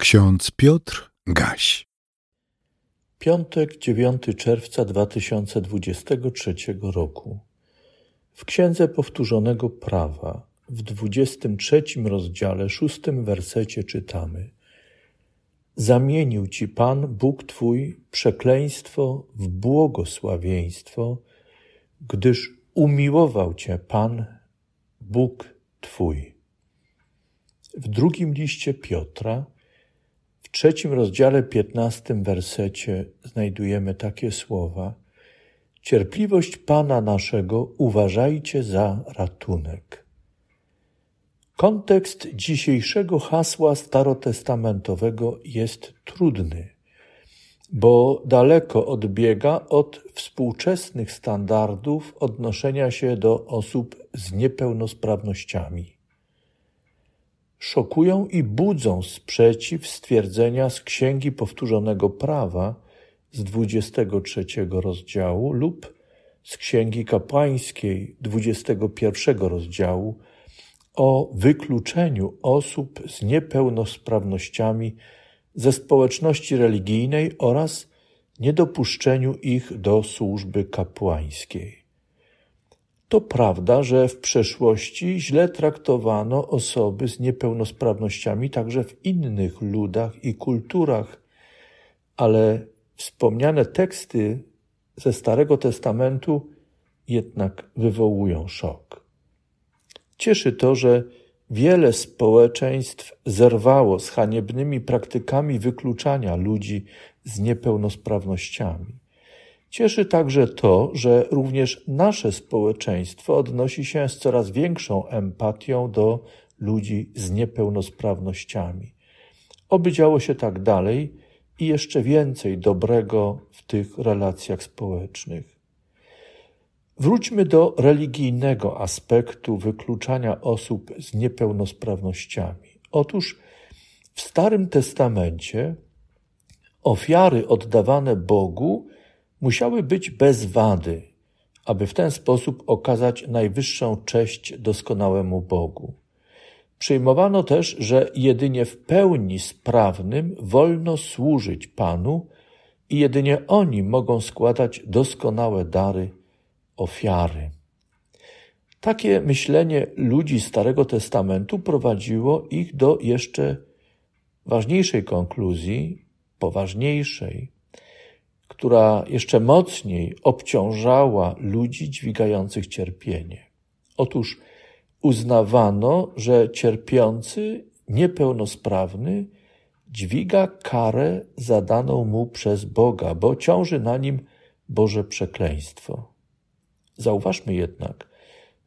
Ksiądz Piotr Gaś. Piątek, 9 czerwca 2023 roku. W Księdze Powtórzonego Prawa, w 23 rozdziale, szóstym wersecie czytamy: Zamienił ci Pan, Bóg Twój, przekleństwo w błogosławieństwo, gdyż umiłował Cię Pan, Bóg Twój. W drugim liście Piotra, w trzecim rozdziale, piętnastym wersecie znajdujemy takie słowa: Cierpliwość Pana naszego uważajcie za ratunek. Kontekst dzisiejszego hasła starotestamentowego jest trudny, bo daleko odbiega od współczesnych standardów odnoszenia się do osób z niepełnosprawnościami szokują i budzą sprzeciw stwierdzenia z Księgi Powtórzonego Prawa z 23 rozdziału lub z Księgi Kapłańskiej 21 rozdziału o wykluczeniu osób z niepełnosprawnościami ze społeczności religijnej oraz niedopuszczeniu ich do służby kapłańskiej. To prawda, że w przeszłości źle traktowano osoby z niepełnosprawnościami także w innych ludach i kulturach, ale wspomniane teksty ze Starego Testamentu jednak wywołują szok. Cieszy to, że wiele społeczeństw zerwało z haniebnymi praktykami wykluczania ludzi z niepełnosprawnościami. Cieszy także to, że również nasze społeczeństwo odnosi się z coraz większą empatią do ludzi z niepełnosprawnościami. Oby działo się tak dalej i jeszcze więcej dobrego w tych relacjach społecznych. Wróćmy do religijnego aspektu wykluczania osób z niepełnosprawnościami. Otóż w Starym Testamencie ofiary oddawane Bogu musiały być bez wady, aby w ten sposób okazać najwyższą cześć doskonałemu Bogu. Przyjmowano też, że jedynie w pełni sprawnym wolno służyć Panu i jedynie oni mogą składać doskonałe dary, ofiary. Takie myślenie ludzi Starego Testamentu prowadziło ich do jeszcze ważniejszej konkluzji, poważniejszej, która jeszcze mocniej obciążała ludzi dźwigających cierpienie. Otóż uznawano, że cierpiący, niepełnosprawny dźwiga karę zadaną mu przez Boga, bo ciąży na nim Boże przekleństwo. Zauważmy jednak,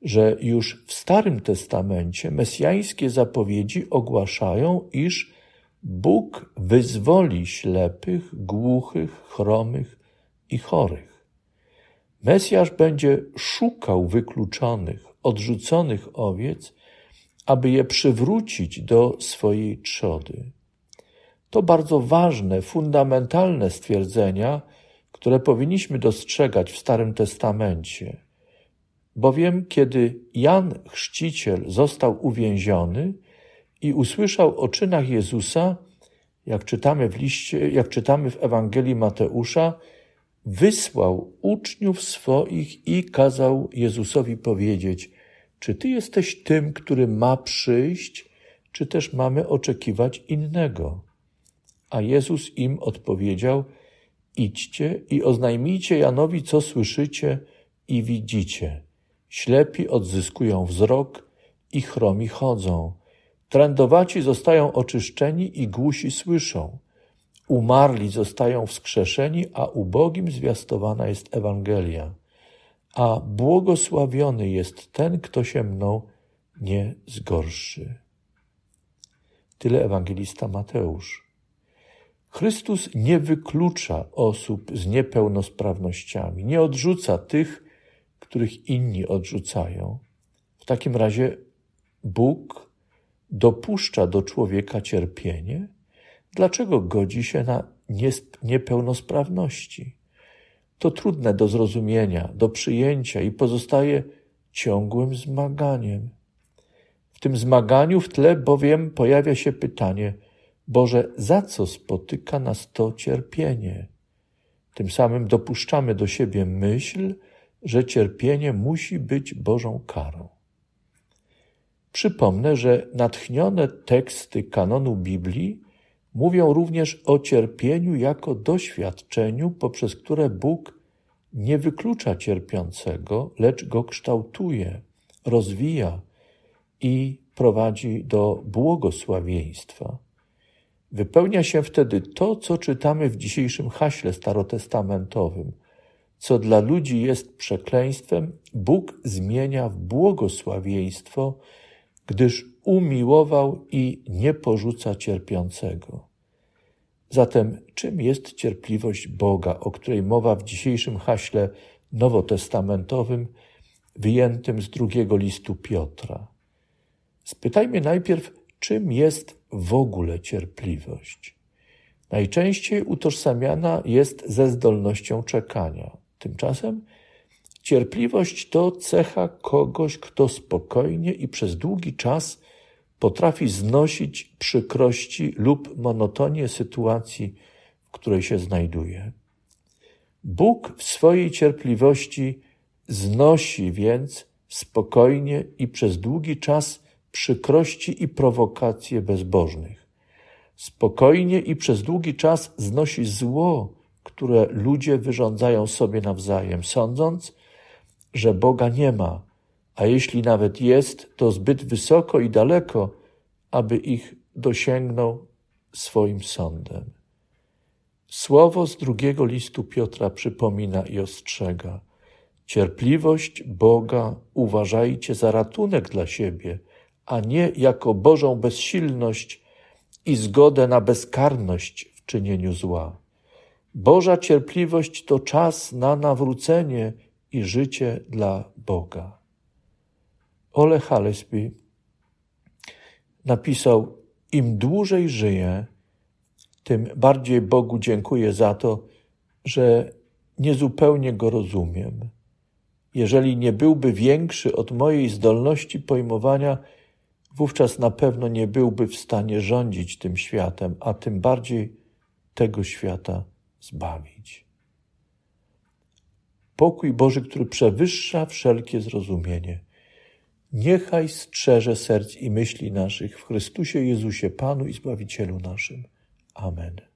że już w Starym Testamencie mesjańskie zapowiedzi ogłaszają, iż Bóg wyzwoli ślepych, głuchych, chromych i chorych. Mesjasz będzie szukał wykluczonych, odrzuconych owiec, aby je przywrócić do swojej trzody. To bardzo ważne, fundamentalne stwierdzenia, które powinniśmy dostrzegać w Starym Testamencie. Bowiem, kiedy Jan Chrzciciel został uwięziony, i usłyszał o czynach Jezusa, jak czytamy w liście, jak czytamy w Ewangelii Mateusza, wysłał uczniów swoich i kazał Jezusowi powiedzieć: Czy ty jesteś tym, który ma przyjść, czy też mamy oczekiwać innego? A Jezus im odpowiedział: Idźcie i oznajmijcie Janowi, co słyszycie i widzicie. Ślepi odzyskują wzrok i chromi chodzą Trędowaci zostają oczyszczeni i głusi słyszą. Umarli zostają wskrzeszeni, a ubogim zwiastowana jest Ewangelia. A błogosławiony jest ten, kto się mną nie zgorszy. Tyle ewangelista Mateusz. Chrystus nie wyklucza osób z niepełnosprawnościami, nie odrzuca tych, których inni odrzucają. W takim razie Bóg dopuszcza do człowieka cierpienie, dlaczego godzi się na niepełnosprawności? To trudne do zrozumienia, do przyjęcia i pozostaje ciągłym zmaganiem. W tym zmaganiu w tle bowiem pojawia się pytanie, Boże, za co spotyka nas to cierpienie? Tym samym dopuszczamy do siebie myśl, że cierpienie musi być Bożą karą. Przypomnę, że natchnione teksty kanonu Biblii mówią również o cierpieniu jako doświadczeniu, poprzez które Bóg nie wyklucza cierpiącego, lecz go kształtuje, rozwija i prowadzi do błogosławieństwa. Wypełnia się wtedy to, co czytamy w dzisiejszym haśle starotestamentowym. Co dla ludzi jest przekleństwem, Bóg zmienia w błogosławieństwo, gdyż umiłował i nie porzuca cierpiącego. Zatem czym jest cierpliwość Boga, o której mowa w dzisiejszym haśle nowotestamentowym, wyjętym z drugiego listu Piotra? Spytajmy najpierw, czym jest w ogóle cierpliwość. Najczęściej utożsamiana jest ze zdolnością czekania. Tymczasem cierpliwość to cecha kogoś, kto spokojnie i przez długi czas potrafi znosić przykrości lub monotonię sytuacji, w której się znajduje. Bóg w swojej cierpliwości znosi więc spokojnie i przez długi czas przykrości i prowokacje bezbożnych. Spokojnie i przez długi czas znosi zło, które ludzie wyrządzają sobie nawzajem, sądząc, że Boga nie ma, a jeśli nawet jest, to zbyt wysoko i daleko, aby ich dosięgnął swoim sądem. Słowo z drugiego listu Piotra przypomina i ostrzega. Cierpliwość Boga uważajcie za ratunek dla siebie, a nie jako Bożą bezsilność i zgodę na bezkarność w czynieniu zła. Boża cierpliwość to czas na nawrócenie i życie dla Boga. Ole Hallesby napisał: Im dłużej żyję, tym bardziej Bogu dziękuję za to, że niezupełnie go rozumiem. Jeżeli nie byłby większy od mojej zdolności pojmowania, wówczas na pewno nie byłby w stanie rządzić tym światem, a tym bardziej tego świata zbawić. Pokój Boży, który przewyższa wszelkie zrozumienie, niechaj strzeże serc i myśli naszych w Chrystusie Jezusie, Panu i Zbawicielu naszym. Amen.